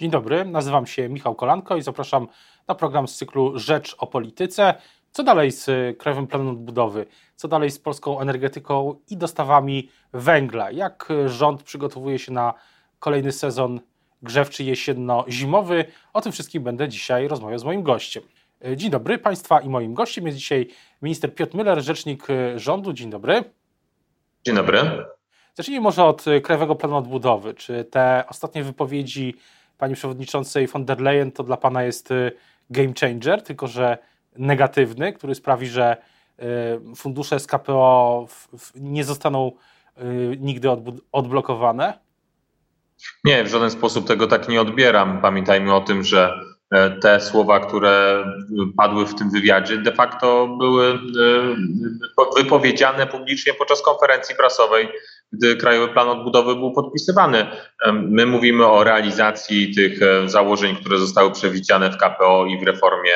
Dzień dobry, nazywam się Michał Kolanko i zapraszam na program z cyklu Rzecz o Polityce. Co dalej z Krajowym Planem Odbudowy? Co dalej z polską energetyką i dostawami węgla? Jak rząd przygotowuje się na kolejny sezon grzewczy jesienno-zimowy? O tym wszystkim będę dzisiaj rozmawiał z moim gościem. Dzień dobry Państwa i moim gościem jest dzisiaj minister Piotr Müller, rzecznik rządu. Dzień dobry. Dzień dobry. Zacznijmy może od Krajowego Planu Odbudowy. Czy te ostatnie wypowiedzi pani przewodniczącej von der Leyen to dla pana jest y, game changer, tylko że negatywny, który sprawi, że y, fundusze z KPO nie zostaną y, nigdy odblokowane? Nie, w żaden sposób tego tak nie odbieram. Pamiętajmy o tym, że e, te słowa, które padły w tym wywiadzie, de facto były wypowiedziane publicznie podczas konferencji prasowej gdy Krajowy Plan Odbudowy był podpisywany. My mówimy o realizacji tych e, założeń, które zostały przewidziane w KPO i w reformie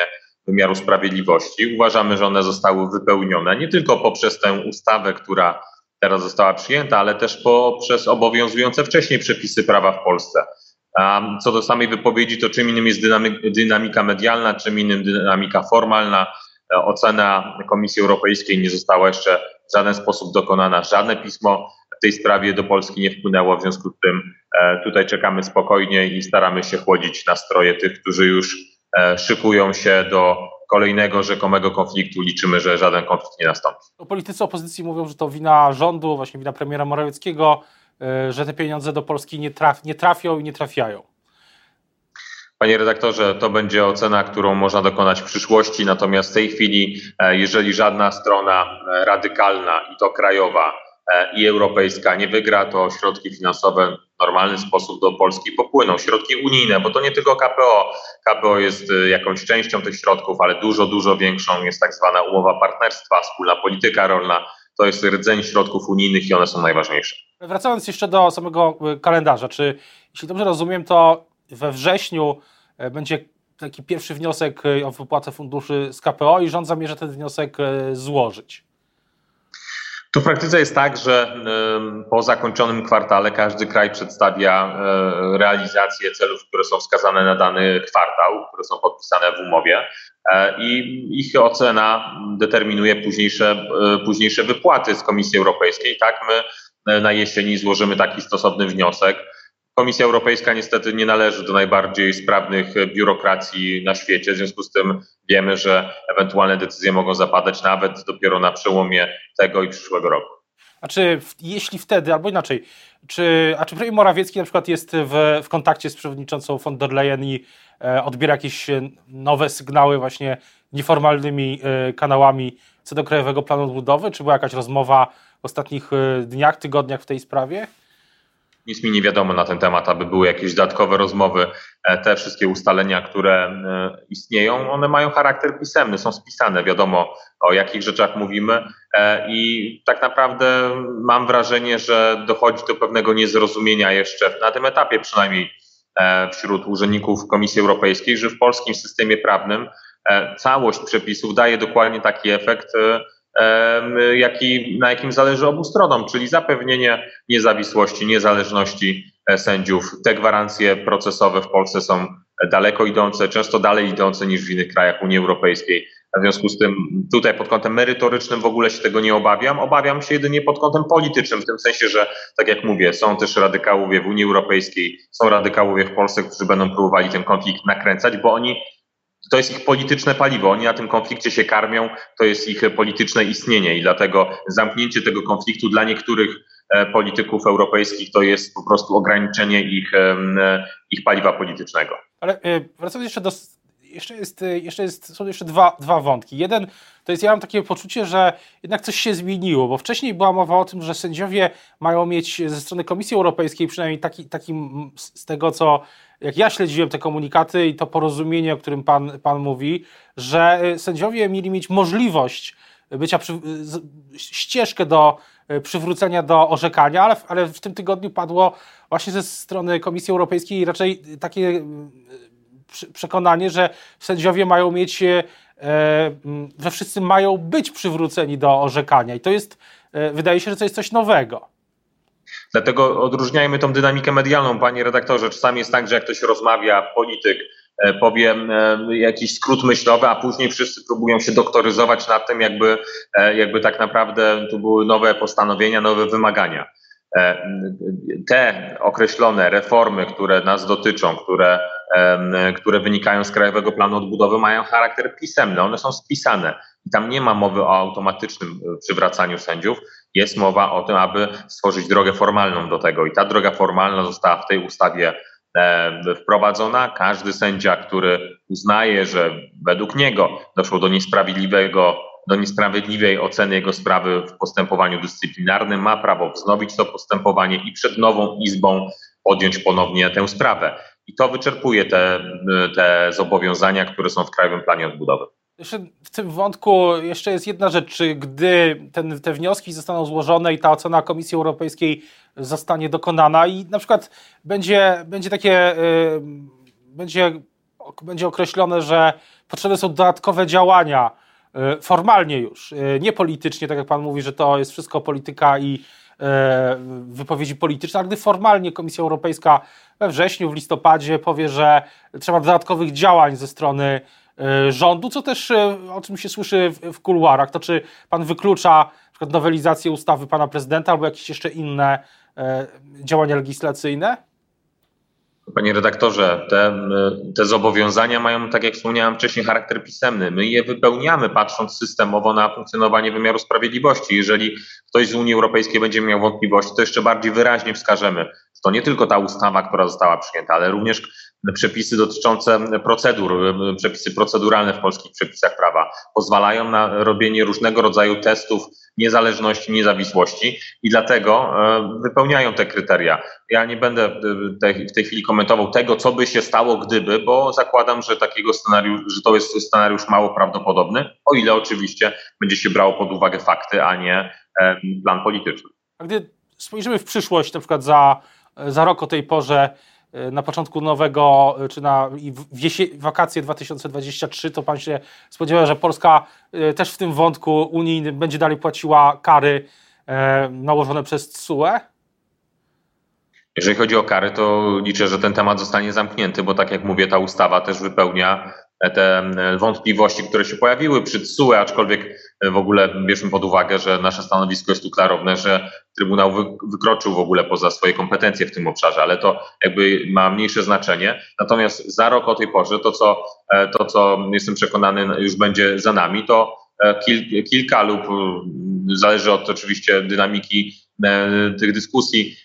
wymiaru sprawiedliwości. Uważamy, że one zostały wypełnione nie tylko poprzez tę ustawę, która teraz została przyjęta, ale też poprzez obowiązujące wcześniej przepisy prawa w Polsce. Co do samej wypowiedzi, to czym innym jest dynamika medialna, czym innym dynamika formalna. E, ocena Komisji Europejskiej nie została jeszcze w żaden sposób dokonana. Żadne pismo w tej sprawie do Polski nie wpłynęło. W związku z tym e, tutaj czekamy spokojnie i staramy się chłodzić nastroje tych, którzy już e, szykują się do kolejnego rzekomego konfliktu. Liczymy, że żaden konflikt nie nastąpi. Politycy opozycji mówią, że to wina rządu, właśnie wina premiera Morawieckiego, że te pieniądze do Polski nie, traf, nie trafią i nie trafiają. Panie redaktorze, to będzie ocena, którą można dokonać w przyszłości, natomiast w tej chwili, e, jeżeli żadna strona e, radykalna, i to krajowa, e, i europejska nie wygra, to środki finansowe w normalny sposób do Polski popłyną. Środki unijne, bo to nie tylko KPO. KPO jest jakąś częścią tych środków, ale dużo, dużo większą jest tak zwana umowa partnerstwa, wspólna polityka rolna. To jest rdzeń środków unijnych i one są najważniejsze. Wracając jeszcze do samego kalendarza, czy jeśli dobrze rozumiem, to we wrześniu e, będzie taki pierwszy wniosek e, o wypłatę funduszy z KPO i rząd zamierza ten wniosek e, złożyć. Tu w praktyce jest tak, że po zakończonym kwartale każdy kraj przedstawia realizację celów, które są wskazane na dany kwartał, które są podpisane w umowie i ich ocena determinuje późniejsze, późniejsze wypłaty z Komisji Europejskiej. Tak, my na jesieni złożymy taki stosowny wniosek. Komisja Europejska niestety nie należy do najbardziej sprawnych biurokracji na świecie, w związku z tym wiemy, że ewentualne decyzje mogą zapadać nawet dopiero na przełomie tego i przyszłego roku. A czy jeśli wtedy, albo inaczej, czy, a czy premier Morawiecki na przykład jest w, w kontakcie z przewodniczącą von der Leyen i e, odbiera jakieś nowe sygnały właśnie nieformalnymi e, kanałami co do Krajowego Planu Odbudowy? Czy była jakaś rozmowa w ostatnich e, dniach, tygodniach w tej sprawie? Nic mi nie wiadomo na ten temat, aby były jakieś dodatkowe rozmowy. E, te wszystkie ustalenia, które e, istnieją, one mają charakter pisemny, są spisane, wiadomo o jakich rzeczach mówimy e, i tak naprawdę mam wrażenie, że dochodzi do pewnego niezrozumienia jeszcze na tym etapie przynajmniej wśród urzędników Komisji Europejskiej, że w polskim systemie prawnym całość przepisów daje dokładnie taki efekt, jaki, na jakim zależy obu stronom, czyli zapewnienie niezawisłości, niezależności e, sędziów. Te gwarancje procesowe w Polsce są daleko idące, często dalej idące niż w innych krajach Unii Europejskiej. W związku z tym tutaj pod kątem merytorycznym w ogóle się tego nie obawiam. Obawiam się jedynie pod kątem politycznym, w tym sensie, że tak jak mówię, są też radykałowie w Unii Europejskiej, są radykałowie w Polsce, którzy będą próbowali ten konflikt nakręcać, bo oni to jest ich polityczne paliwo. Oni na tym konflikcie się karmią, to jest ich polityczne istnienie i dlatego zamknięcie tego konfliktu dla niektórych e, polityków europejskich to jest po prostu ograniczenie ich, ich paliwa politycznego. Ale e, wracając jeszcze do. Jeszcze, jest, e, jeszcze jest, są jeszcze dwa, dwa wątki. Jeden to jest, ja mam takie poczucie, że jednak coś się zmieniło, bo wcześniej była mowa o tym, że sędziowie mają mieć ze strony Komisji Europejskiej, przynajmniej taki, taki z tego, co jak ja śledziłem te komunikaty i to porozumienie, o którym pan, pan mówi, że y, sędziowie mieli mieć możliwość bycia, przy, ścieżkę do y, przywrócenia do orzekania, ale, ale w tym tygodniu padło właśnie ze strony Komisji Europejskiej raczej takie y, przekonanie, że sędziowie mają mieć, że wszyscy mają być przywróceni do orzekania i to jest, wydaje się, że to jest coś nowego. Dlatego odróżniajmy tą dynamikę medialną, panie redaktorze. Czasami jest tak, że jak ktoś rozmawia, polityk e, powie e, jakiś skrót myślowy, a później wszyscy próbują się doktoryzować nad tym, jakby, e, jakby tak naprawdę tu były nowe postanowienia, nowe wymagania. Te określone reformy, które nas dotyczą, które, które wynikają z Krajowego Planu Odbudowy, mają charakter pisemny, one są spisane. I tam nie ma mowy o automatycznym przywracaniu sędziów, jest mowa o tym, aby stworzyć drogę formalną do tego. I ta droga formalna została w tej ustawie e, wprowadzona. Każdy sędzia, który uznaje, że według niego doszło do niesprawiedliwego, do niesprawiedliwej oceny jego sprawy w postępowaniu dyscyplinarnym, ma prawo wznowić to postępowanie i przed nową izbą podjąć ponownie tę sprawę. I to wyczerpuje te, te zobowiązania, które są w Krajowym Planie Odbudowy. Jeszcze w tym wątku jeszcze jest jedna rzecz, czy gdy ten, te wnioski zostaną złożone i ta ocena Komisji Europejskiej zostanie dokonana i na przykład będzie, będzie takie, yy, będzie, będzie określone, że potrzebne są dodatkowe działania yy, formalnie już, yy, nie politycznie, tak jak Pan mówi, że to jest wszystko polityka i wypowiedzi polityczne, ale gdy formalnie Komisja Europejska we wrześniu, w listopadzie powie, że trzeba dodatkowych działań ze strony E, rządu, co też e, o czym się słyszy w, kuluarach, to czy pan wyklucza przykład nowelizację ustawy pana prezydenta albo jakieś jeszcze inne e, działania legislacyjne? Panie redaktorze, te, te zobowiązania mają, tak jak wspomniałem wcześniej, charakter pisemny. My je wypełniamy, patrząc systemowo na funkcjonowanie wymiaru sprawiedliwości. Jeżeli ktoś z Unii Europejskiej będzie miał wątpliwości, to jeszcze bardziej wyraźnie wskażemy, że to nie tylko ta ustawa, która została przyjęta, ale również przepisy dotyczące procedur, przepisy proceduralne w polskich przepisach prawa pozwalają na robienie różnego rodzaju testów niezależności, niezawisłości i dlatego e, wypełniają te kryteria. Ja nie będę w tej chwili komentował tego, co by się stało, gdyby, bo zakładam, że takiego scenariusz, że to jest scenariusz mało prawdopodobny, o ile oczywiście będzie się brało pod uwagę fakty, a nie e, plan polityczny. A gdy spojrzymy w przyszłość, na przykład za, za rok o tej porze, E, na początku nowego, e, czy na wiesie, wakacje 2023, to pan się spodziewa, że Polska e, też w tym wątku unijnym będzie dalej płaciła kary nałożone przez TSUE? Jeżeli chodzi o kary, to liczę, że ten temat zostanie zamknięty, bo tak jak mówię, ta ustawa też wypełnia te wątpliwości, które się pojawiły przy TSUE, aczkolwiek w ogóle bierzmy pod uwagę, że nasze stanowisko jest tu klarowne, że Trybunał wykroczył w ogóle poza swoje kompetencje w tym obszarze, ale to jakby ma mniejsze znaczenie. Natomiast za rok o tej porze to, co, e, to, co jestem przekonany już będzie za nami, to e, kil, kilka lub zależy od oczywiście dynamiki e, tych dyskusji,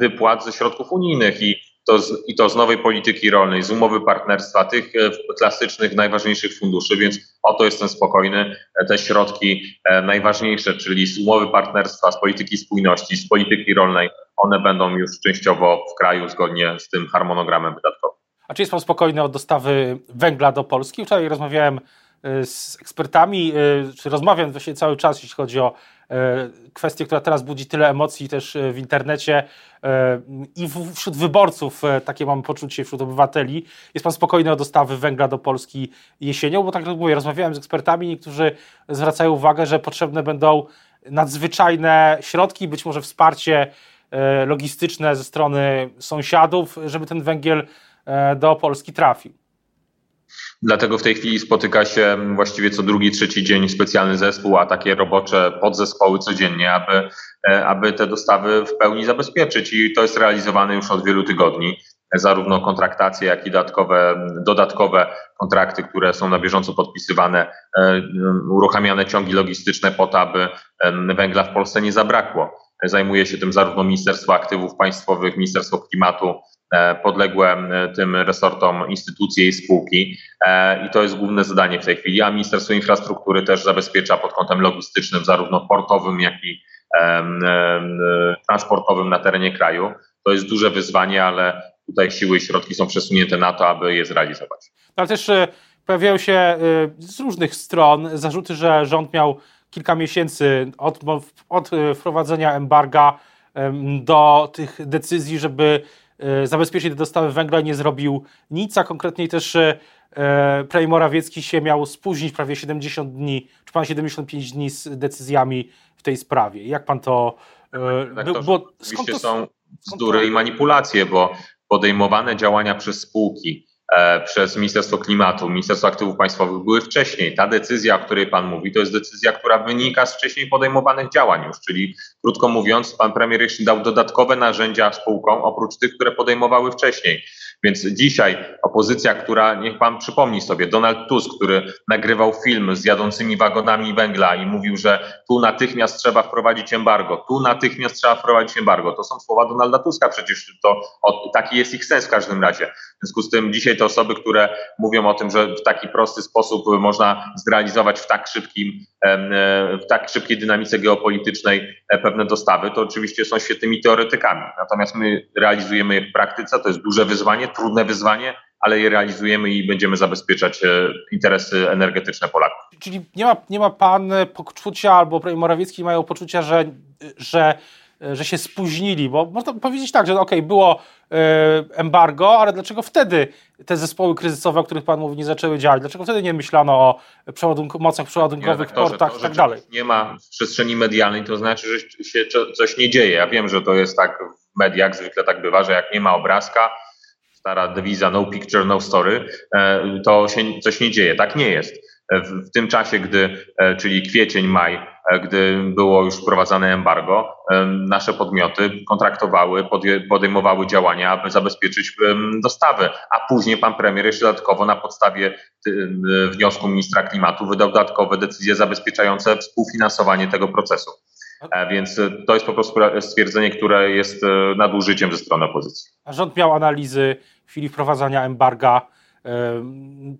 wypłat ze środków unijnych i to z, i to z nowej polityki rolnej, z umowy partnerstwa, tych e, klasycznych, najważniejszych funduszy, więc o to jestem spokojny. E, te środki e, najważniejsze, czyli z umowy partnerstwa, z polityki spójności, z polityki rolnej, one będą już częściowo w kraju zgodnie z tym harmonogramem wydatkowym. A czy jest Pan spokojny o dostawy węgla do Polski? Wczoraj rozmawiałem z ekspertami, czy rozmawiam właśnie cały czas, jeśli chodzi o kwestię, która teraz budzi tyle emocji też e, w internecie e, i wśród wyborców, takie mam poczucie, wśród obywateli. Jest pan spokojny o dostawy węgla do Polski jesienią? Bo tak jak mówię, rozmawiałem z ekspertami, niektórzy zwracają uwagę, że potrzebne będą nadzwyczajne środki, być może wsparcie logistyczne ze strony sąsiadów, żeby ten węgiel do Polski trafił. Dlatego w tej chwili spotyka się właściwie co drugi, trzeci dzień specjalny zespół, a takie robocze podzespoły codziennie, aby, e, aby te dostawy w pełni zabezpieczyć. I to jest realizowane już od wielu tygodni. Zarówno kontraktacje, jak i dodatkowe, dodatkowe kontrakty, które są na bieżąco podpisywane, e, uruchamiane ciągi logistyczne po to, aby węgla w Polsce nie zabrakło. Zajmuje się tym zarówno Ministerstwo Aktywów Państwowych, Ministerstwo Klimatu, podległe e, tym resortom instytucje i spółki e, i to jest główne zadanie w tej chwili, a Ministerstwo Infrastruktury też zabezpiecza pod kątem logistycznym, zarówno portowym, jak i transportowym na terenie kraju. To jest duże wyzwanie, ale tutaj siły i środki są przesunięte na to, aby je zrealizować. Ale też pojawiają się z różnych stron zarzuty, że rząd miał kilka miesięcy od, od wprowadzenia embarga do tych decyzji, żeby E, zabezpieczyć dostawy węgla nie zrobił nic, a konkretnie też e, premier Morawiecki się miał spóźnić prawie 70 dni, czy pan 75 dni z decyzjami w tej sprawie. Jak pan to By, bo, oczywiście to, są bzdury i manipulacje, bo podejmowane działania przez spółki, e, przez Ministerstwo Klimatu, Ministerstwo Aktywów Państwowych były wcześniej. Ta decyzja, o której Pan mówi, to jest decyzja, która wynika z wcześniej podejmowanych działań już, czyli krótko mówiąc, Pan Premier jeszcze dał dodatkowe narzędzia spółkom, oprócz tych, które podejmowały wcześniej. Więc dzisiaj opozycja, która, niech pan przypomni sobie, Donald Tusk, który nagrywał film z jadącymi wagonami węgla i mówił, że tu natychmiast trzeba wprowadzić embargo, tu natychmiast trzeba wprowadzić embargo. To są słowa Donalda Tuska, przecież to o, taki jest ich sens w każdym razie. W związku z tym dzisiaj te osoby, które mówią o tym, że w taki prosty sposób można zrealizować w tak szybkim, w tak szybkiej dynamice geopolitycznej e, pewne dostawy, to oczywiście są świetnymi teoretykami. Natomiast my realizujemy je w praktyce, to jest duże wyzwanie, trudne wyzwanie, ale je realizujemy i będziemy zabezpieczać e, interesy energetyczne Polaków. Czyli nie ma, nie ma pan poczucia, albo Morawiecki mają poczucia, że, że, że się spóźnili, bo można powiedzieć tak, że okej, okay, było e, embargo, ale dlaczego wtedy te zespoły kryzysowe, o których Pan mówi, nie zaczęły działać? Dlaczego wtedy nie myślano o przeładunku, mocach przeładunkowych, portach i tak dalej? Nie ma w przestrzeni medialnej, to znaczy, że się coś nie dzieje. Ja wiem, że to jest tak w mediach, zwykle tak bywa, że jak nie ma obrazka, stara dewiza no picture, no story, e, to się coś nie dzieje. Tak nie jest. E, w, tym czasie, gdy, e, czyli kwiecień, maj, gdy było już wprowadzane embargo, nasze podmioty kontraktowały, podejmowały działania, aby zabezpieczyć dostawy, a później pan premier jeszcze dodatkowo na podstawie wniosku ministra klimatu wydał dodatkowe decyzje zabezpieczające współfinansowanie tego procesu. Więc to jest po prostu stwierdzenie, które jest nadużyciem ze strony opozycji. Rząd miał analizy w chwili wprowadzania embarga.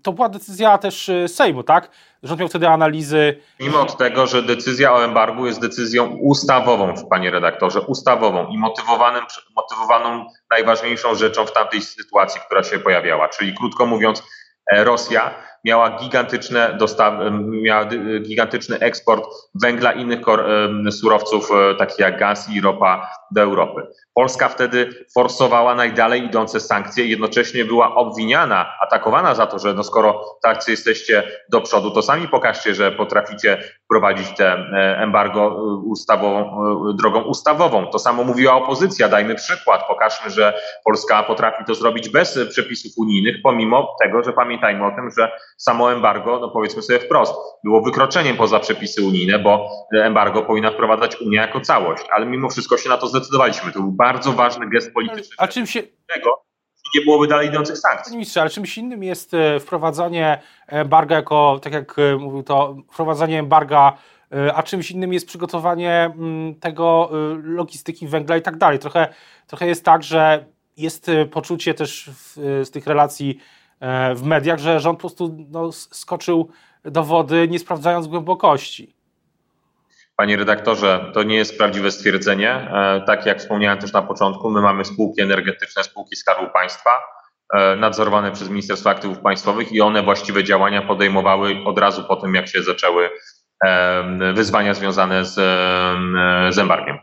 To była decyzja też e, Sejmu, tak? Rząd miał wtedy analizy. Mimo od tego, że decyzja o embargu jest decyzją ustawową, panie redaktorze, ustawową i motywowanym, motywowaną najważniejszą rzeczą w tamtej sytuacji, która się pojawiała. Czyli krótko mówiąc, e, Rosja miała gigantyczne dostawy, miała gigantyczny eksport węgla i innych surowców, e, takich jak gaz i ropa do Europy. Polska wtedy forsowała najdalej idące sankcje i jednocześnie była obwiniana, atakowana za to, że no skoro tacy jesteście do przodu, to sami pokażcie, że potraficie prowadzić te e, embargo e, ustawową, drogą ustawową. To samo mówiła opozycja, dajmy przykład, pokażmy, że Polska potrafi to zrobić bez przepisów unijnych, pomimo tego, że pamiętajmy o tym, że samo embargo, no powiedzmy sobie wprost, było wykroczeniem poza przepisy unijne, bo embargo powinna wprowadzać Unia jako całość, ale mimo wszystko się na to zdecydowaliśmy. To był bardzo ważny gest polityczny. A czym się... Tego, nie byłoby dalej idących sankcji. Panie ministrze, ale czymś innym jest e, wprowadzanie embarga jako, tak jak e, mówił to, wprowadzanie embarga e, a czymś innym jest przygotowanie mm, tego logistyki węgla i tak dalej. Trochę, trochę jest tak, że jest poczucie też w, z tych relacji w mediach, że rząd po prostu no, skoczył do wody, nie sprawdzając głębokości. Panie redaktorze, to nie jest prawdziwe stwierdzenie. E, tak jak wspomniałem też na początku, my mamy spółki energetyczne, spółki Skarbu Państwa, e, nadzorowane przez Ministerstwo Aktywów Państwowych i one właściwe działania podejmowały od razu po tym, jak się zaczęły wyzwania związane z, z embargiem.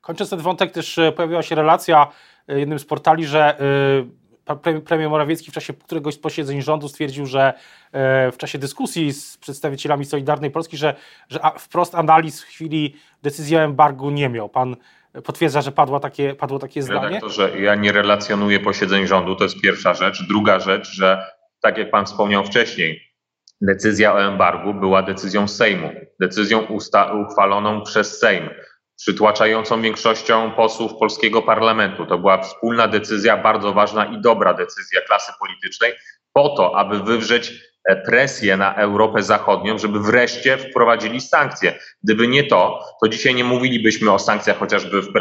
Kończąc ten wątek, też pojawiła się relacja jednym z portali, że premier Morawiecki w czasie któregoś z posiedzeń rządu stwierdził, że e, w czasie dyskusji z przedstawicielami Solidarnej Polski, że, że wprost analiz w chwili decyzji o embargu nie miał. Pan potwierdza, że padło takie, padło takie zdanie? Redaktorze, ja nie relacjonuję posiedzeń rządu, to jest pierwsza rzecz. Druga rzecz, że tak jak pan wspomniał wcześniej, decyzja o embargu była decyzją Sejmu, decyzją uchwaloną przez Sejm przytłaczającą większością posłów polskiego parlamentu. To była wspólna decyzja, bardzo ważna i dobra decyzja klasy politycznej, po to, aby wywrzeć e, presję na Europę Zachodnią, żeby wreszcie wprowadzili sankcje. Gdyby nie to, to dzisiaj nie mówilibyśmy o sankcjach chociażby w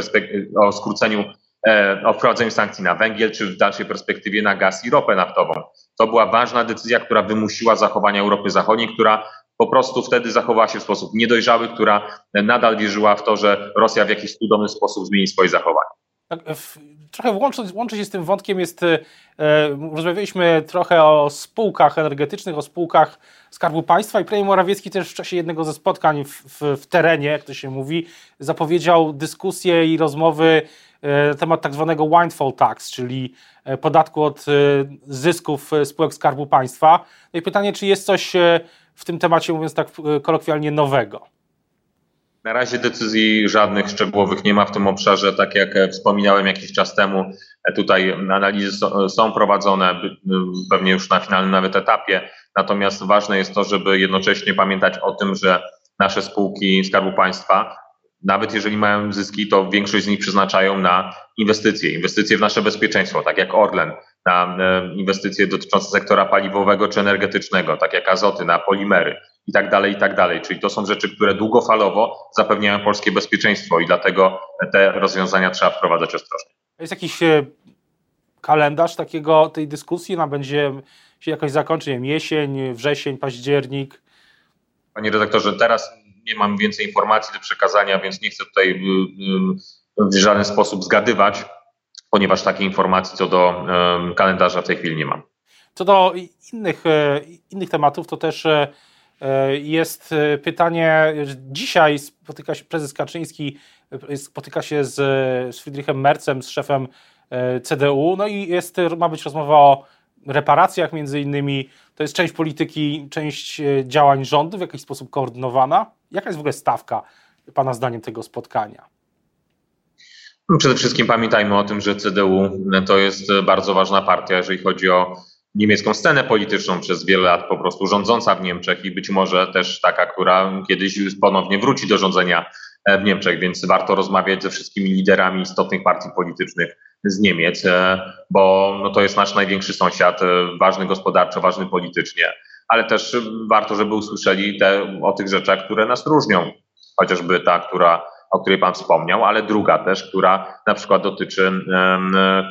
o skróceniu, e, o wprowadzeniu sankcji na węgiel, czy w dalszej perspektywie na gaz i ropę naftową. To była ważna decyzja, która wymusiła zachowania Europy Zachodniej, która po prostu wtedy zachowała się w sposób niedojrzały, która nadal wierzyła w to, że Rosja w jakiś cudowny sposób zmieni swoje zachowanie. Tak, trochę łączy, łączy się z tym wątkiem jest, e, rozmawialiśmy trochę o spółkach energetycznych, o spółkach Skarbu Państwa i premier Morawiecki też w czasie jednego ze spotkań w, w, w terenie, jak to się mówi, zapowiedział dyskusję i rozmowy e, na temat tak zwanego windfall tax, czyli e, podatku od zysków spółek Skarbu Państwa. No i pytanie, czy jest coś w tym temacie, mówiąc tak kolokwialnie, nowego? Na razie decyzji żadnych szczegółowych nie ma w tym obszarze. Tak jak wspominałem jakiś czas temu, tutaj analizy są prowadzone, pewnie już na finalnym nawet etapie. Natomiast ważne jest to, żeby jednocześnie pamiętać o tym, że nasze spółki Skarbu Państwa, nawet jeżeli mają zyski, to większość z nich przeznaczają na inwestycje, inwestycje w nasze bezpieczeństwo, tak jak Orlen, na e, inwestycje dotyczące sektora paliwowego czy energetycznego, tak jak azoty, na polimery i tak dalej, i tak dalej. Czyli to są rzeczy, które długofalowo zapewniają polskie bezpieczeństwo i dlatego te rozwiązania trzeba wprowadzać ostrożnie. Jest jakiś e, kalendarz takiego, tej dyskusji, ona będzie się jakoś zakończy, nie wiem, jesień, wrzesień, październik? Panie redaktorze, teraz nie mam więcej informacji do przekazania, więc nie chcę tutaj y, w żaden sposób zgadywać, ponieważ takiej informacji co do kalendarza w tej chwili nie mam. Co do innych, e, innych tematów, to też e, e, jest pytanie, dzisiaj spotyka się prezes Kaczyński, spotyka się z, z Friedrichem Mercem, z szefem CDU, no i jest, ma być rozmowa o reparacjach między innymi. To jest część polityki, część działań rządu w jakiś sposób koordynowana. Jaka jest w ogóle stawka, Pana zdaniem, tego spotkania? Przede wszystkim pamiętajmy o tym, że CDU to jest bardzo ważna partia, jeżeli chodzi o niemiecką scenę polityczną przez wiele lat po prostu rządząca w Niemczech i być może też taka, która kiedyś ponownie wróci do rządzenia w Niemczech, więc warto rozmawiać ze wszystkimi liderami istotnych partii politycznych z Niemiec, bo no to jest nasz największy sąsiad, ważny gospodarczo, ważny politycznie ale też warto, żeby usłyszeli te, o tych rzeczach, które nas różnią. Chociażby ta, która, o której Pan wspomniał, ale druga też, która na przykład dotyczy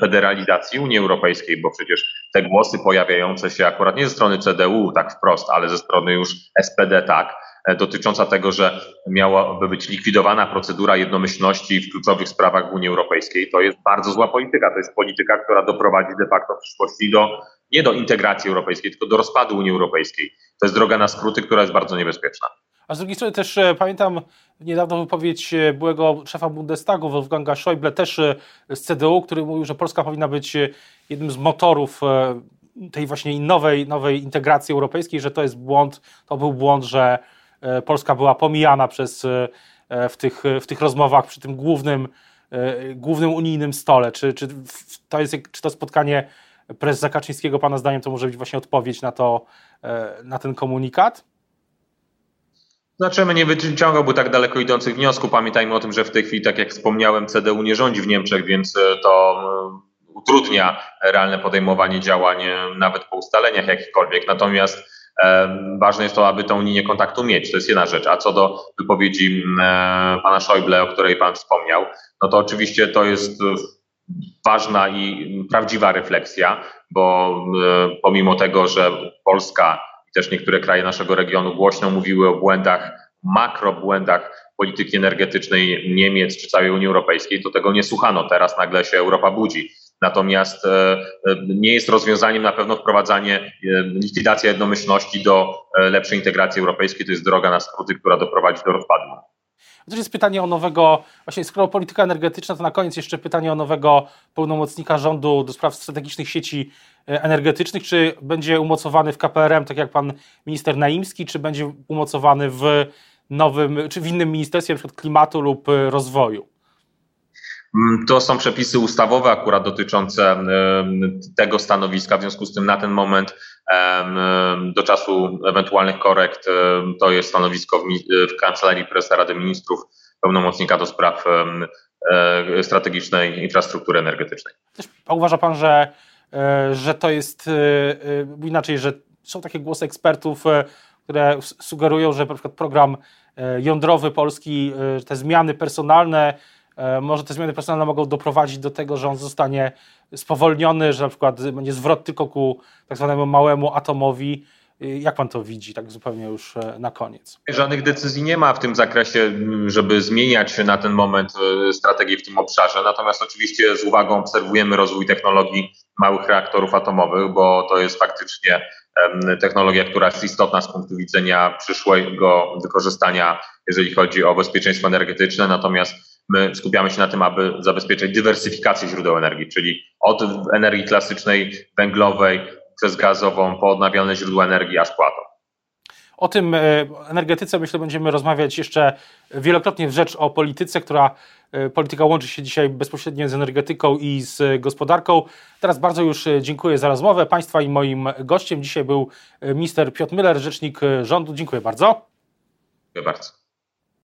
federalizacji Unii Europejskiej, bo przecież te głosy pojawiające się akurat nie ze strony CDU tak wprost, ale ze strony już SPD tak, e, dotycząca tego, że miałaby być likwidowana procedura jednomyślności w kluczowych sprawach w Unii Europejskiej, to jest bardzo zła polityka. To jest polityka, która doprowadzi de facto w przyszłości do nie do integracji europejskiej, tylko do rozpadu Unii Europejskiej. To jest droga na skróty, która jest bardzo niebezpieczna. A z drugiej strony też e, pamiętam niedawno wypowiedź e, byłego szefa Bundestagu Wolfganga Schäuble, też e, z CDU, który mówił, że Polska powinna być jednym z motorów tej właśnie nowej, nowej integracji europejskiej, że to jest błąd, to był błąd, że Polska była pomijana przez, w, tych, w tych rozmowach przy tym głównym, głównym unijnym stole. Czy, czy, to jest, czy to spotkanie prezesa Kaczyńskiego, Pana zdaniem, to może być właśnie odpowiedź na, to, na ten komunikat? Znaczy, nie wyciągałby tak daleko idących wniosków. Pamiętajmy o tym, że w tej chwili, tak jak wspomniałem, CDU nie rządzi w Niemczech, więc e, to e, utrudnia realne podejmowanie działań nawet po ustaleniach jakichkolwiek. Natomiast ważne jest to, aby tą linię kontaktu mieć. To jest jedna rzecz. A co do wypowiedzi pana Schäuble, o której pan wspomniał, no to oczywiście to jest ważna i prawdziwa refleksja, bo e, pomimo tego, że Polska i też niektóre kraje naszego regionu głośno mówiły o błędach, makrobłędach polityki energetycznej Niemiec czy całej Unii Europejskiej, to tego nie słuchano. Teraz nagle się Europa budzi. Natomiast e, e, nie jest rozwiązaniem na pewno wprowadzanie likwidacja jednomyślności do lepszej integracji europejskiej. To jest droga na skróty, która doprowadzi do rozpadu. To jest pytanie o nowego, właśnie skoro polityka energetyczna, to na koniec jeszcze pytanie o nowego pełnomocnika rządu do spraw strategicznych sieci e, energetycznych. Czy będzie umocowany w KPRM, tak jak pan minister Naimski, czy będzie umocowany w nowym, czy w innym ministerstwie, np. klimatu lub e, rozwoju? Mm, to są przepisy ustawowe akurat dotyczące tego stanowiska, w związku z tym na ten moment do czasu ewentualnych korekt to jest stanowisko w, Kancelarii Prezesa Rady Ministrów, pełnomocnika do spraw e, strategicznej infrastruktury energetycznej. A uważa Pan, że, e, że to jest e, inaczej, że są takie głosy ekspertów, które sugerują, że na program jądrowy Polski, te zmiany personalne może te zmiany personalne mogą doprowadzić do tego, że on zostanie spowolniony, że na przykład będzie zwrot tylko ku tak zwanemu małemu atomowi. E, jak pan to widzi, tak zupełnie już e, na koniec? Żadnych decyzji nie ma w tym zakresie, żeby zmieniać na ten moment strategię w tym obszarze. Natomiast oczywiście z uwagą obserwujemy rozwój technologii małych reaktorów atomowych, bo to jest faktycznie technologia, która jest istotna z punktu widzenia przyszłego wykorzystania, jeżeli chodzi o bezpieczeństwo energetyczne. Natomiast My skupiamy się na tym, aby zabezpieczyć dywersyfikację źródeł energii, czyli od energii klasycznej, węglowej, przez gazową, po odnawialne źródła energii, aż po atom. O tym energetyce myślę będziemy rozmawiać jeszcze wielokrotnie w rzecz o polityce, która polityka łączy się dzisiaj bezpośrednio z energetyką i z gospodarką. Teraz bardzo już dziękuję za rozmowę Państwa i moim gościem dzisiaj był minister Piotr Müller, rzecznik rządu. Dziękuję bardzo. Dziękuję bardzo.